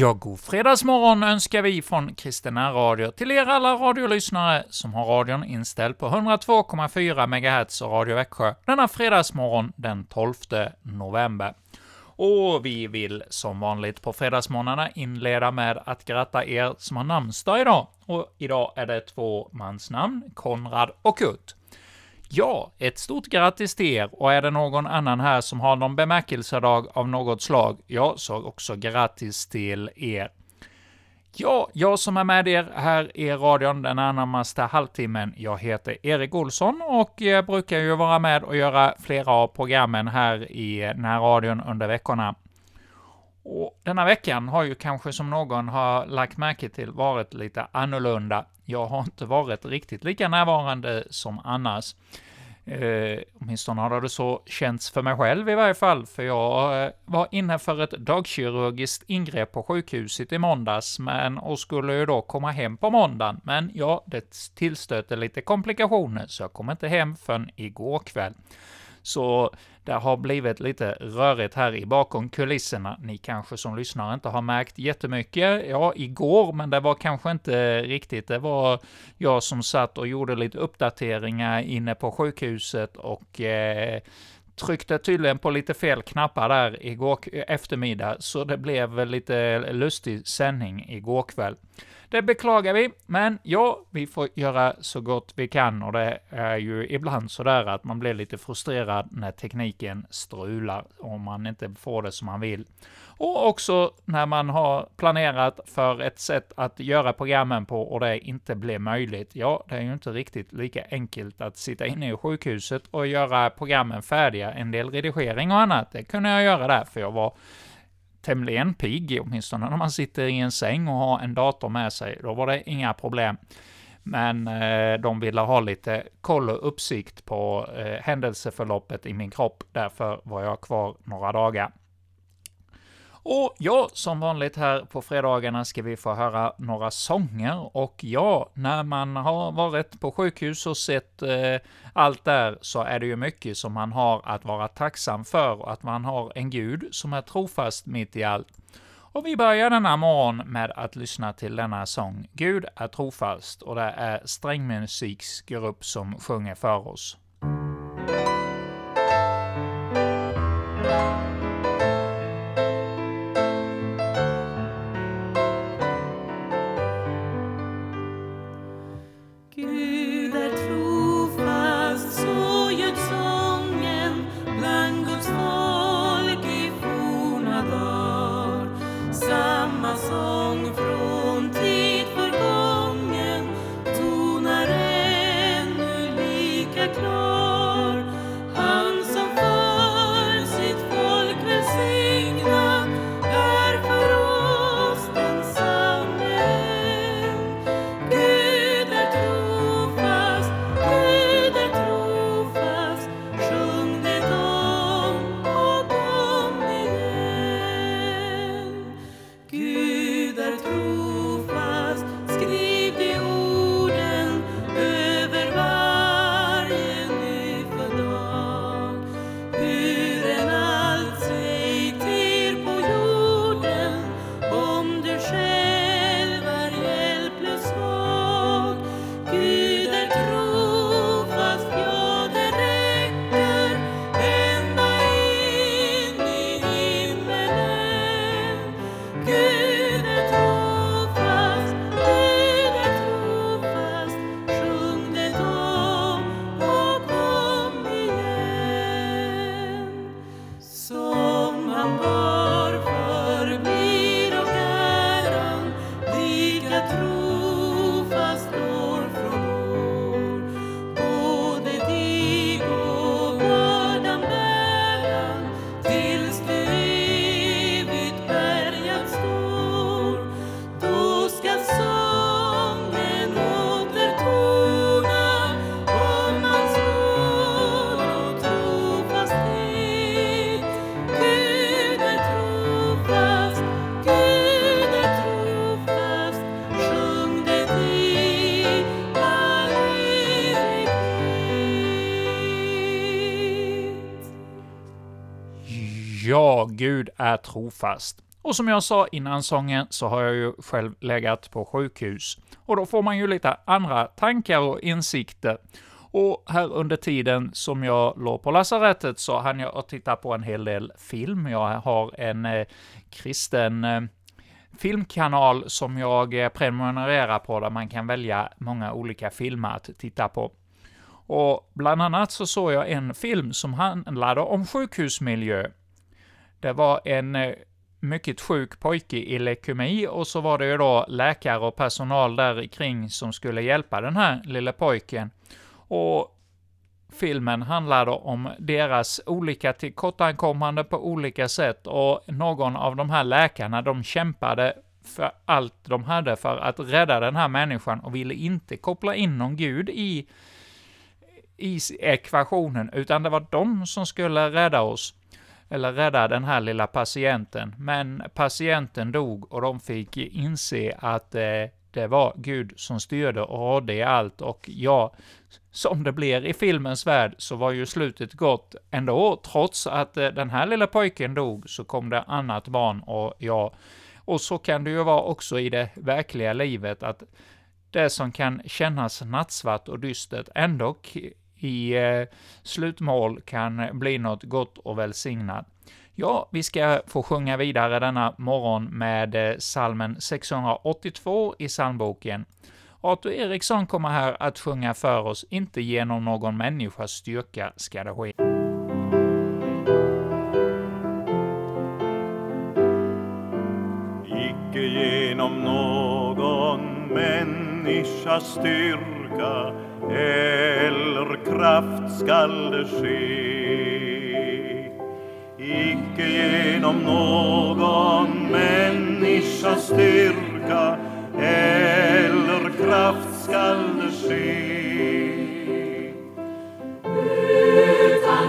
Ja, god fredagsmorgon önskar vi från Kristina Radio till er alla radiolyssnare som har radion inställd på 102,4 MHz och Radio Växjö denna fredagsmorgon den 12 november. Och vi vill som vanligt på fredagsmorgnarna inleda med att gratta er som har namnsdag idag. Och idag är det två mansnamn, Konrad och Kurt. Ja, ett stort grattis till er, och är det någon annan här som har någon bemärkelsedag av något slag, ja, så också grattis till er. Ja, jag som är med er här i radion den närmaste halvtimmen, jag heter Erik Olsson och jag brukar ju vara med och göra flera av programmen här i närradion under veckorna. Och denna veckan har ju kanske som någon har lagt märke till varit lite annorlunda. Jag har inte varit riktigt lika närvarande som annars. Eh, åtminstone har det så känts för mig själv i varje fall, för jag eh, var inne för ett dagkirurgiskt ingrepp på sjukhuset i måndags, men och skulle ju då komma hem på måndagen. Men ja, det tillstötte lite komplikationer, så jag kom inte hem förrän igår kväll. Så det har blivit lite rörigt här i bakom kulisserna. Ni kanske som lyssnar inte har märkt jättemycket. Ja, igår, men det var kanske inte riktigt. Det var jag som satt och gjorde lite uppdateringar inne på sjukhuset och eh, tryckte tydligen på lite fel knappar där igår eftermiddag, så det blev lite lustig sändning igår kväll. Det beklagar vi, men ja, vi får göra så gott vi kan och det är ju ibland sådär att man blir lite frustrerad när tekniken strular och man inte får det som man vill. Och också när man har planerat för ett sätt att göra programmen på och det inte blir möjligt. Ja, det är ju inte riktigt lika enkelt att sitta inne i sjukhuset och göra programmen färdiga. En del redigering och annat, det kunde jag göra där, för jag var tämligen pigg, åtminstone när man sitter i en säng och har en dator med sig. Då var det inga problem. Men eh, de ville ha lite koll och uppsikt på eh, händelseförloppet i min kropp. Därför var jag kvar några dagar. Och ja, som vanligt här på fredagarna ska vi få höra några sånger, och ja, när man har varit på sjukhus och sett eh, allt där, så är det ju mycket som man har att vara tacksam för, och att man har en Gud som är trofast mitt i allt. Och vi börjar denna morgon med att lyssna till denna sång, Gud är trofast, och det är strängmusiksgrupp som sjunger för oss. Gud är trofast. Och som jag sa innan sången så har jag ju själv legat på sjukhus. Och då får man ju lite andra tankar och insikter. Och här under tiden som jag låg på lasarettet så hann jag att titta på en hel del film. Jag har en eh, kristen eh, filmkanal som jag eh, prenumererar på, där man kan välja många olika filmer att titta på. Och bland annat så såg jag en film som handlade om sjukhusmiljö. Det var en eh, mycket sjuk pojke i leukemi och så var det ju då läkare och personal där kring som skulle hjälpa den här lille pojken. Och filmen handlade om deras olika tillkortakommande på olika sätt och någon av de här läkarna, de kämpade för allt de hade för att rädda den här människan och ville inte koppla in någon gud i, i ekvationen, utan det var de som skulle rädda oss, eller rädda den här lilla patienten. Men patienten dog och de fick inse att eh, det var Gud som styrde och rådde i allt, och ja, som det blir i filmens värld, så var ju slutet gott ändå, trots att eh, den här lilla pojken dog, så kom det annat barn, och ja, och så kan det ju vara också i det verkliga livet, att det som kan kännas nattsvart och dystert ändå i eh, slutmål kan bli något gott och välsignat. Ja, vi ska få sjunga vidare denna morgon med eh, salmen 682 i psalmboken. Arthur Eriksson kommer här att sjunga för oss, inte genom någon människas styrka ska det ske. Icke genom någon människas styrka eller kraft skall det ske. Icke genom någon människas styrka eller kraft skall det ske. Utan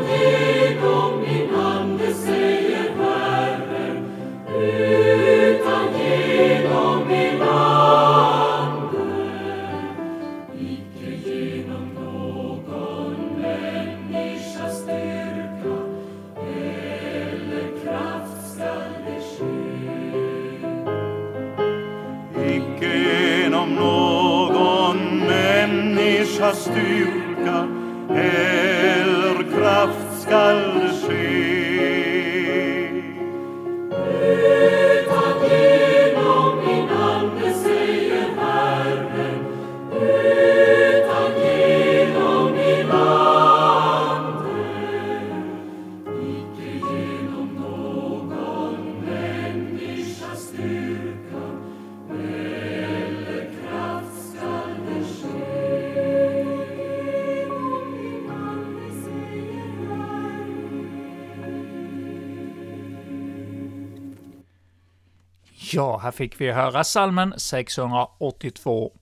Ja, här fick vi höra salmen 682.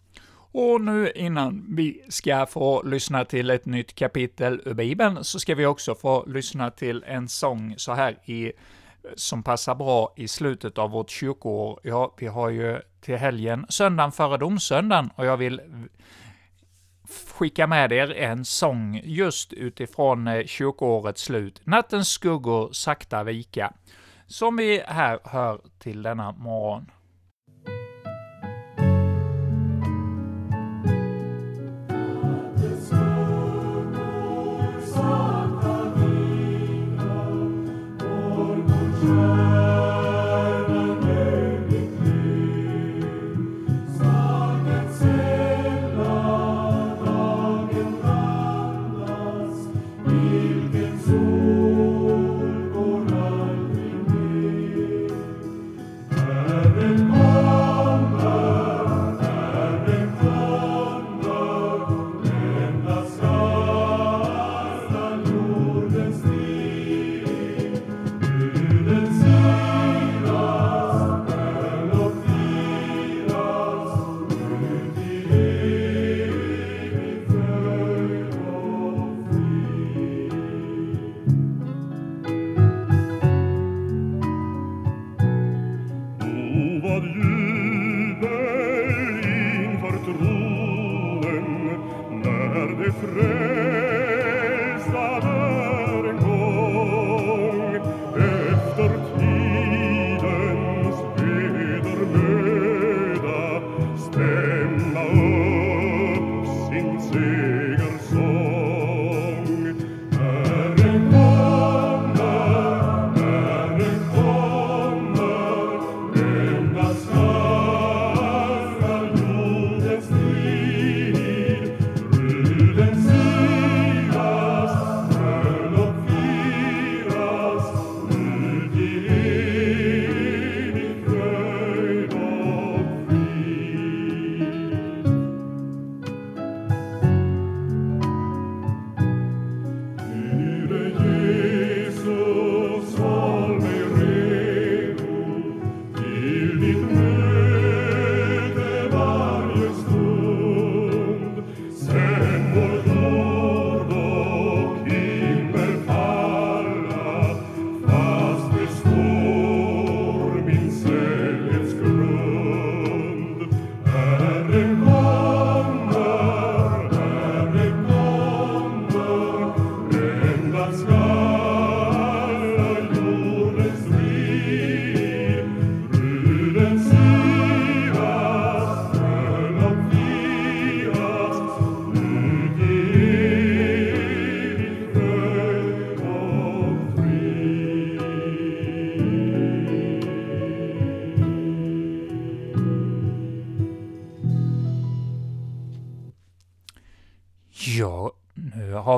Och nu innan vi ska få lyssna till ett nytt kapitel ur Bibeln, så ska vi också få lyssna till en sång så här i, som passar bra i slutet av vårt kyrkoår. Ja, vi har ju till helgen söndagen före domsöndagen, och jag vill skicka med er en sång just utifrån eh, kyrkoårets slut, Nattens skuggor sakta vika, som vi här hör till denna morgon.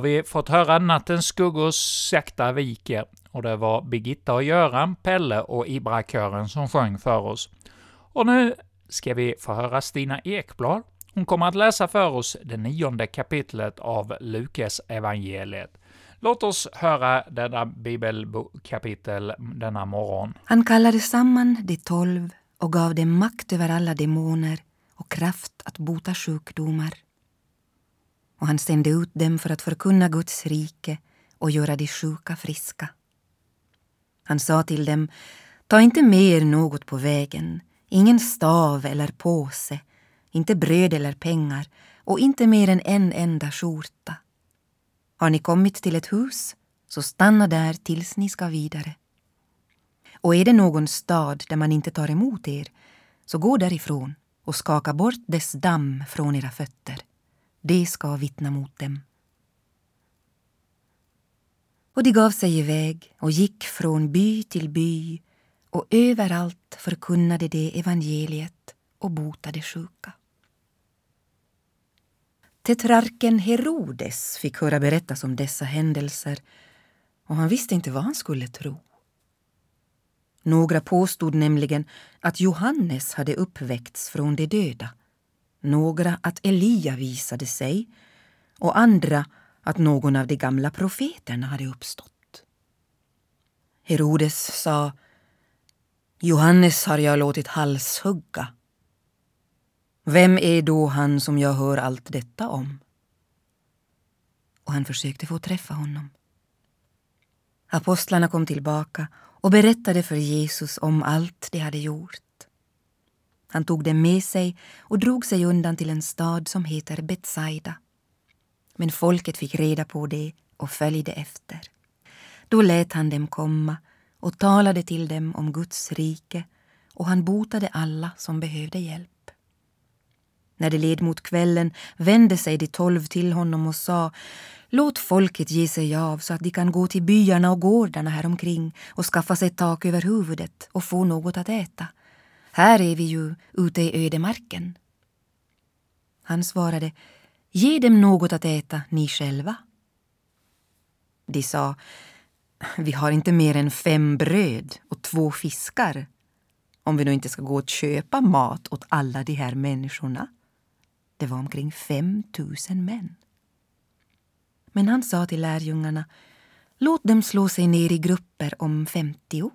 Har vi fått höra Nattens skuggor sakta viker, och det var Birgitta och Göran, Pelle och Ibra-kören som sjöng för oss. Och nu ska vi få höra Stina Ekblad. Hon kommer att läsa för oss det nionde kapitlet av Lukas evangeliet. Låt oss höra denna bibelkapitel denna morgon. Han kallade samman de tolv och gav dem makt över alla demoner och kraft att bota sjukdomar. Och han sände ut dem för att förkunna Guds rike och göra de sjuka friska. Han sa till dem, ta inte med er något på vägen, ingen stav eller påse, inte bröd eller pengar och inte mer än en enda skjorta. Har ni kommit till ett hus, så stanna där tills ni ska vidare. Och är det någon stad där man inte tar emot er, så gå därifrån och skaka bort dess damm från era fötter. Det ska vittna mot dem. Och de gav sig iväg och gick från by till by och överallt förkunnade de evangeliet och botade sjuka. Tetrarken Herodes fick höra berättas om dessa händelser och han visste inte vad han skulle tro. Några påstod nämligen att Johannes hade uppväckts från de döda, några att Elia visade sig och andra att någon av de gamla profeterna hade uppstått. Herodes sa Johannes har jag låtit halshugga. Vem är då han som jag hör allt detta om? Och han försökte få träffa honom. Apostlarna kom tillbaka och berättade för Jesus om allt de hade gjort. Han tog dem med sig och drog sig undan till en stad som heter Betsaida. Men folket fick reda på det och följde efter. Då lät han dem komma och talade till dem om Guds rike och han botade alla som behövde hjälp. När det led mot kvällen vände sig de tolv till honom och sa Låt folket ge sig av så att de kan gå till byarna och gårdarna häromkring och skaffa sig tak över huvudet och få något att äta. Här är vi ju ute i ödemarken. Han svarade Ge dem något att äta, ni själva. De sa Vi har inte mer än fem bröd och två fiskar om vi nu inte ska gå och köpa mat åt alla de här människorna. Det var omkring fem tusen män. Men han sa till lärjungarna Låt dem slå sig ner i grupper om femtio.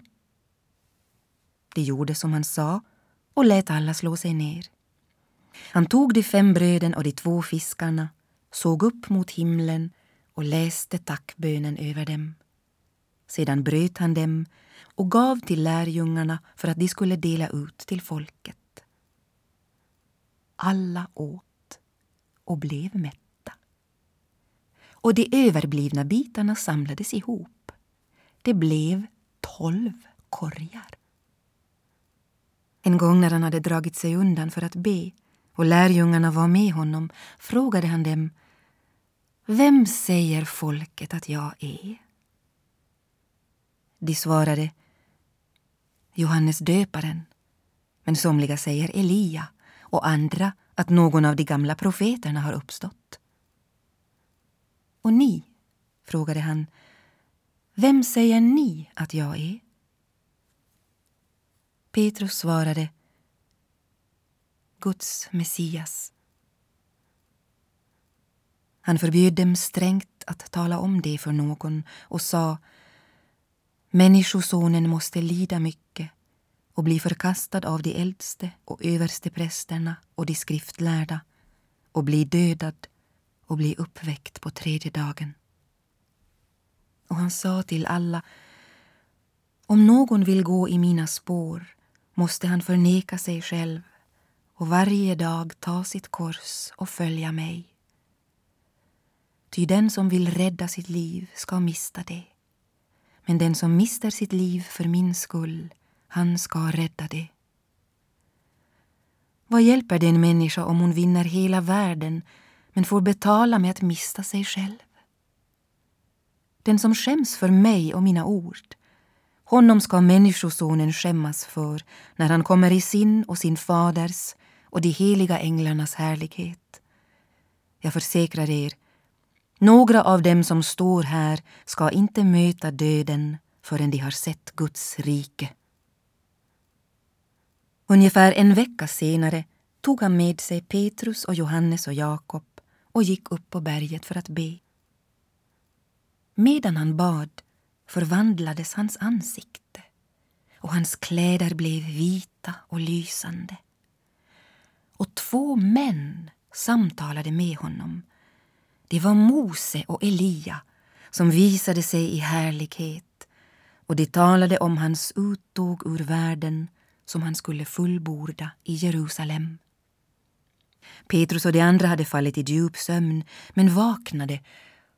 De gjorde som han sa och lät alla slå sig ner. Han tog de fem bröden och de två fiskarna, såg upp mot himlen och läste tackbönen över dem. Sedan bröt han dem och gav till lärjungarna för att de skulle dela ut till folket. Alla åt och blev mätta. Och de överblivna bitarna samlades ihop. Det blev tolv korgar. En gång när han hade dragit sig undan för att be och lärjungarna var med honom frågade han dem Vem säger folket att jag är? De svarade Johannes döparen, men somliga säger Elia och andra att någon av de gamla profeterna har uppstått. Och ni, frågade han, vem säger ni att jag är? Petrus svarade, Guds Messias. Han förbjöd dem strängt att tala om det för någon och sa Människosonen måste lida mycket och bli förkastad av de äldste och översteprästerna och de skriftlärda och bli dödad och bli uppväckt på tredje dagen. Och han sa till alla om någon vill gå i mina spår måste han förneka sig själv och varje dag ta sitt kors och följa mig. Ty den som vill rädda sitt liv ska mista det. Men den som mister sitt liv för min skull han ska rädda det. Vad hjälper det en människa om hon vinner hela världen men får betala med att mista sig själv? Den som skäms för mig och mina ord, honom ska Människosonen skämmas för när han kommer i sin och sin faders och de heliga änglarnas härlighet. Jag försäkrar er, Några av dem som står här ska inte möta döden förrän de har sett Guds rike. Ungefär en vecka senare tog han med sig Petrus och Johannes och Jakob och gick upp på berget för att be. Medan han bad förvandlades hans ansikte och hans kläder blev vita och lysande. Och två män samtalade med honom. Det var Mose och Elia som visade sig i härlighet och de talade om hans uttåg ur världen som han skulle fullborda i Jerusalem. Petrus och de andra hade fallit i djup sömn men vaknade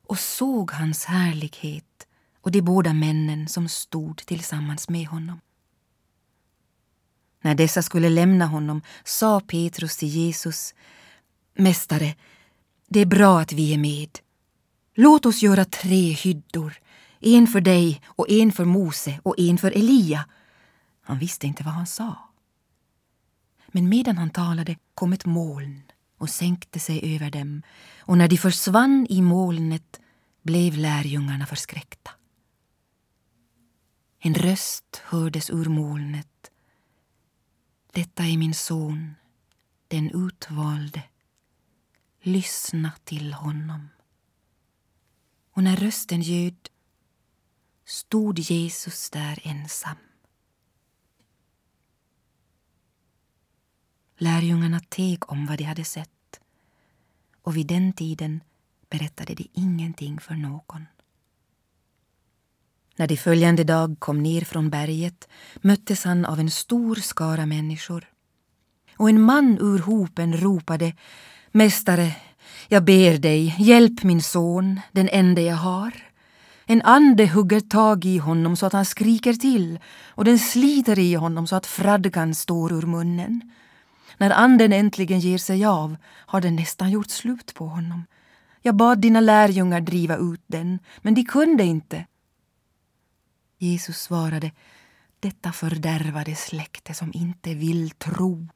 och såg hans härlighet och de båda männen som stod tillsammans med honom. När dessa skulle lämna honom sa Petrus till Jesus Mästare, det är bra att vi är med. Låt oss göra tre hyddor, en för dig och en för Mose och en för Elia. Han visste inte vad han sa. Men medan han talade kom ett moln och sänkte sig över dem och när de försvann i molnet blev lärjungarna förskräckta. En röst hördes ur molnet. Detta är min son, den utvalde. Lyssna till honom. Och när rösten ljöd stod Jesus där ensam. Lärjungarna teg om vad de hade sett och vid den tiden berättade de ingenting för någon. När de följande dag kom ner från berget möttes han av en stor skara människor. Och en man ur hopen ropade Mästare, jag ber dig, hjälp min son, den enda jag har. En ande hugger tag i honom så att han skriker till och den sliter i honom så att fradgan står ur munnen. När anden äntligen ger sig av har den nästan gjort slut på honom. Jag bad dina lärjungar driva ut den, men de kunde inte. Jesus svarade, detta fördärvade släkte som inte vill tro.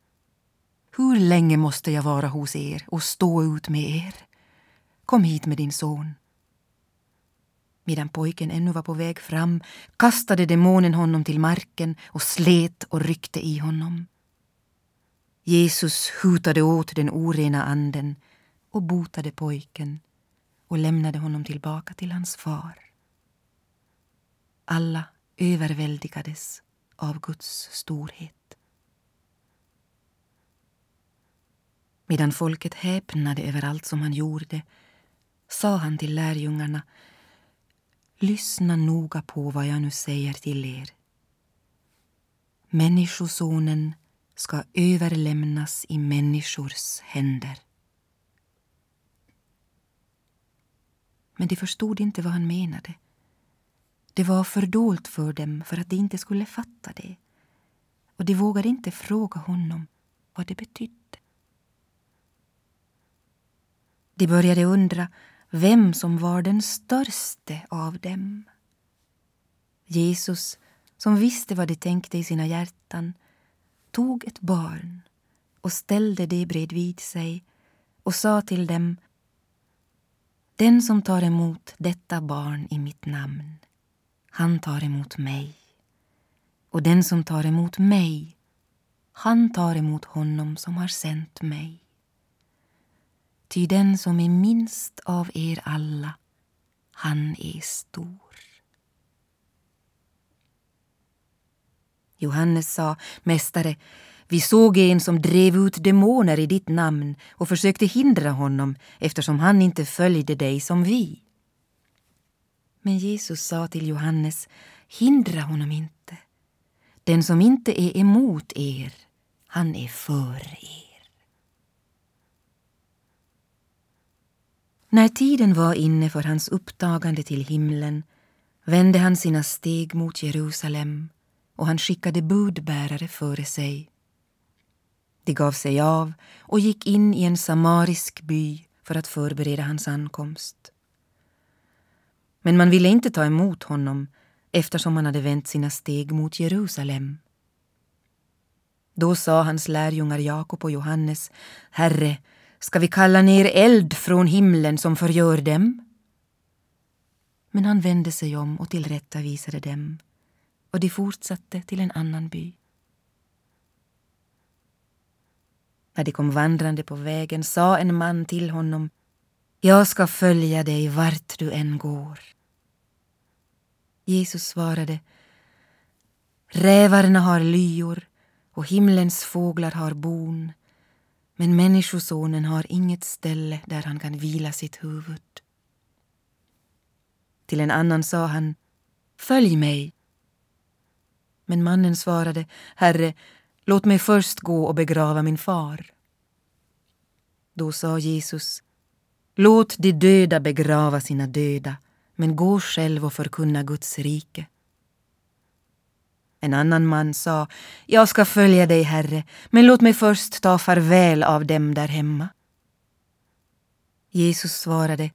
Hur länge måste jag vara hos er och stå ut med er? Kom hit med din son. Medan pojken ännu var på väg fram kastade demonen honom till marken och slet och ryckte i honom. Jesus hutade åt den orena anden och botade pojken och lämnade honom tillbaka till hans far. Alla överväldigades av Guds storhet. Medan folket häpnade över allt som han gjorde sa han till lärjungarna Lyssna noga på vad jag nu säger till er. Människosonen ska överlämnas i människors händer. Men de förstod inte vad han menade. Det var fördolt för dem för att de inte skulle fatta det och de vågade inte fråga honom vad det betydde. De började undra vem som var den störste av dem. Jesus, som visste vad de tänkte i sina hjärtan, tog ett barn och ställde det bredvid sig och sa till dem Den som tar emot detta barn i mitt namn, han tar emot mig. Och den som tar emot mig, han tar emot honom som har sänt mig. Ty den som är minst av er alla, han är stor. Johannes sa, Mästare, vi såg en som drev ut demoner i ditt namn och försökte hindra honom eftersom han inte följde dig som vi. Men Jesus sa till Johannes, hindra honom inte. Den som inte är emot er, han är för er. När tiden var inne för hans upptagande till himlen vände han sina steg mot Jerusalem och han skickade budbärare före sig. De gav sig av och gick in i en samarisk by för att förbereda hans ankomst. Men man ville inte ta emot honom eftersom han hade vänt sina steg mot Jerusalem. Då sa hans lärjungar Jakob och Johannes, Herre, ska vi kalla ner eld från himlen som förgör dem? Men han vände sig om och tillrättavisade dem och de fortsatte till en annan by. När de kom vandrande på vägen sa en man till honom jag ska följa dig vart du än går. Jesus svarade Rävarna har lyor och himlens fåglar har bon men Människosonen har inget ställe där han kan vila sitt huvud. Till en annan sa han Följ mig. Men mannen svarade Herre, låt mig först gå och begrava min far. Då sa Jesus Låt de döda begrava sina döda men gå själv och förkunna Guds rike. En annan man sa, jag ska följa dig, Herre, men låt mig först ta farväl av dem där hemma. Jesus svarade,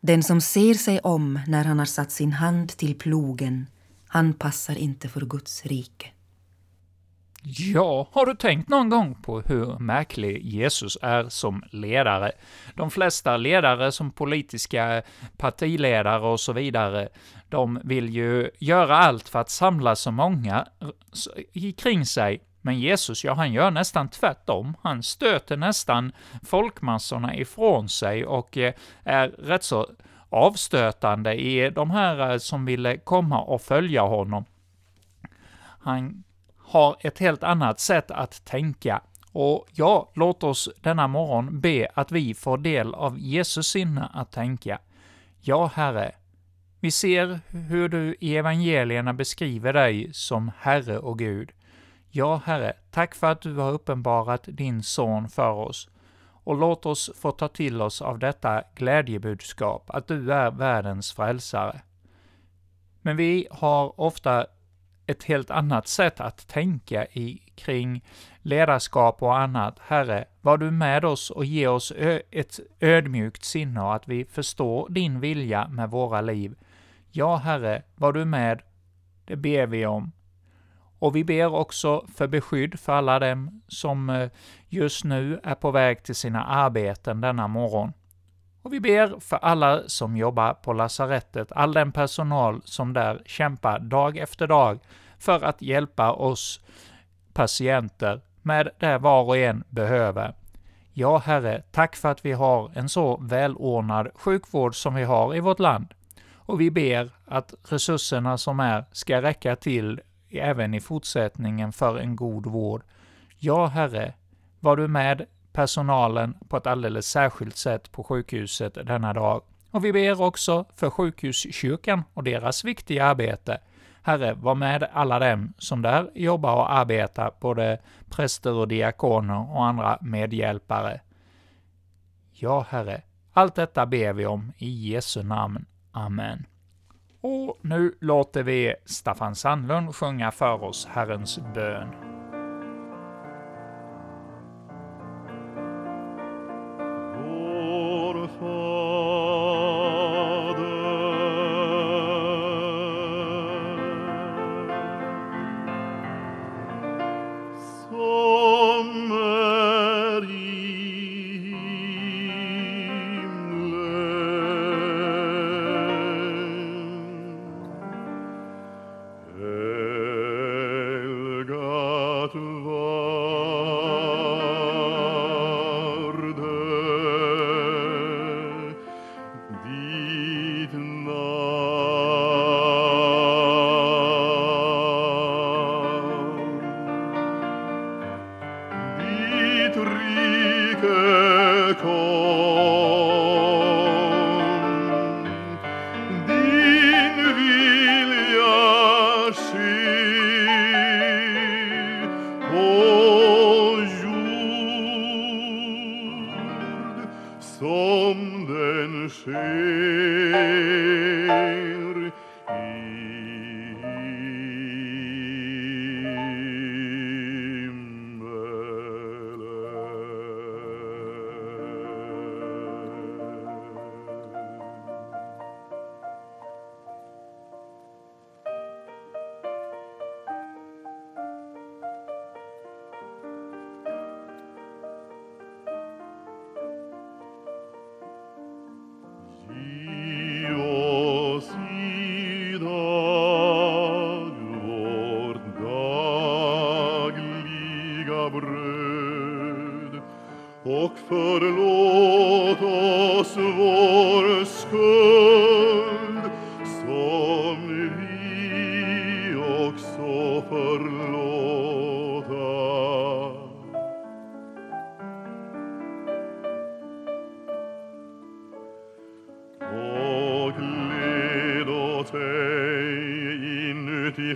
den som ser sig om när han har satt sin hand till plogen, han passar inte för Guds rike. Ja, har du tänkt någon gång på hur märklig Jesus är som ledare? De flesta ledare som politiska partiledare och så vidare, de vill ju göra allt för att samla så många kring sig. Men Jesus, ja, han gör nästan tvärtom. Han stöter nästan folkmassorna ifrån sig och eh, är rätt så avstötande i de här eh, som ville komma och följa honom. Han har ett helt annat sätt att tänka. Och ja, låt oss denna morgon be att vi får del av Jesus sinne att tänka. Ja, Herre, vi ser hur du i evangelierna beskriver dig som Herre och Gud. Ja, Herre, tack för att du har uppenbarat din son för oss. Och låt oss få ta till oss av detta glädjebudskap, att du är världens frälsare. Men vi har ofta ett helt annat sätt att tänka i, kring ledarskap och annat. Herre, var du med oss och ge oss ett ödmjukt sinne och att vi förstår din vilja med våra liv. Ja, Herre, var du med, det ber vi om. Och vi ber också för beskydd för alla dem som eh, just nu är på väg till sina arbeten denna morgon. Och vi ber för alla som jobbar på lasarettet, all den personal som där kämpar dag efter dag för att hjälpa oss patienter med det var och en behöver. Ja, Herre, tack för att vi har en så välordnad sjukvård som vi har i vårt land. Och vi ber att resurserna som är ska räcka till även i fortsättningen för en god vård. Ja, Herre, var du med personalen på ett alldeles särskilt sätt på sjukhuset denna dag. Och vi ber också för sjukhuskyrkan och deras viktiga arbete. Herre, var med alla dem som där jobbar och arbetar, både präster och diakoner och andra medhjälpare. Ja, Herre, allt detta ber vi om i Jesu namn. Amen. Och nu låter vi Staffan Sandlund sjunga för oss Herrens bön.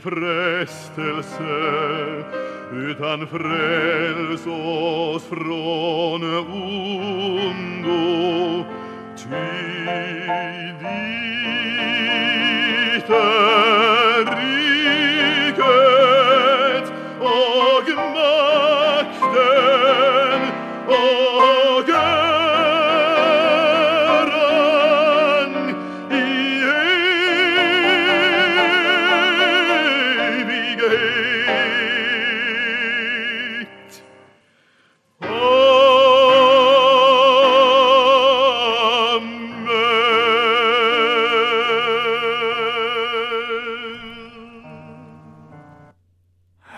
Frestelse utan fräls oss från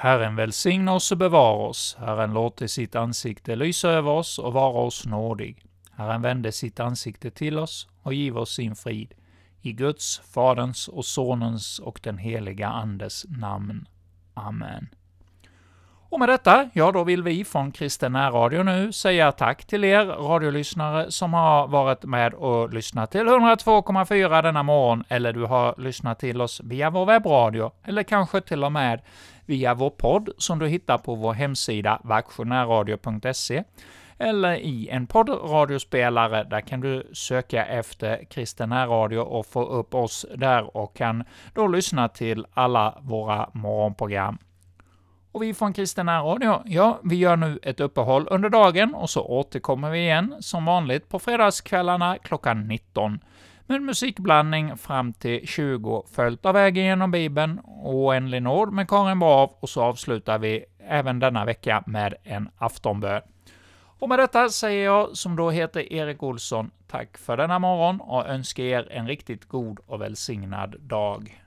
Herren välsigna oss och bevara oss. Herren låte sitt ansikte lysa över oss och vara oss nådig. Herren vände sitt ansikte till oss och giv oss sin frid. I Guds, Faderns och Sonens och den heliga Andes namn. Amen. Och med detta, ja då vill vi från Kristen Radio nu säga tack till er radiolyssnare som har varit med och lyssnat till 102,4 denna morgon, eller du har lyssnat till oss via vår webbradio, eller kanske till och med via vår podd som du hittar på vår hemsida vaktionärradio.se, eller i en poddradiospelare. Där kan du söka efter Kristen Radio och få upp oss där och kan då lyssna till alla våra morgonprogram. Och vi från Kristen Radio, ja, vi gör nu ett uppehåll under dagen och så återkommer vi igen som vanligt på fredagskvällarna klockan 19 med musikblandning fram till 20, följt av Vägen genom Bibeln, Oändlig nåd med Karin Brav och så avslutar vi även denna vecka med en aftonbön. Och med detta säger jag, som då heter Erik Olsson, tack för denna morgon och önskar er en riktigt god och välsignad dag.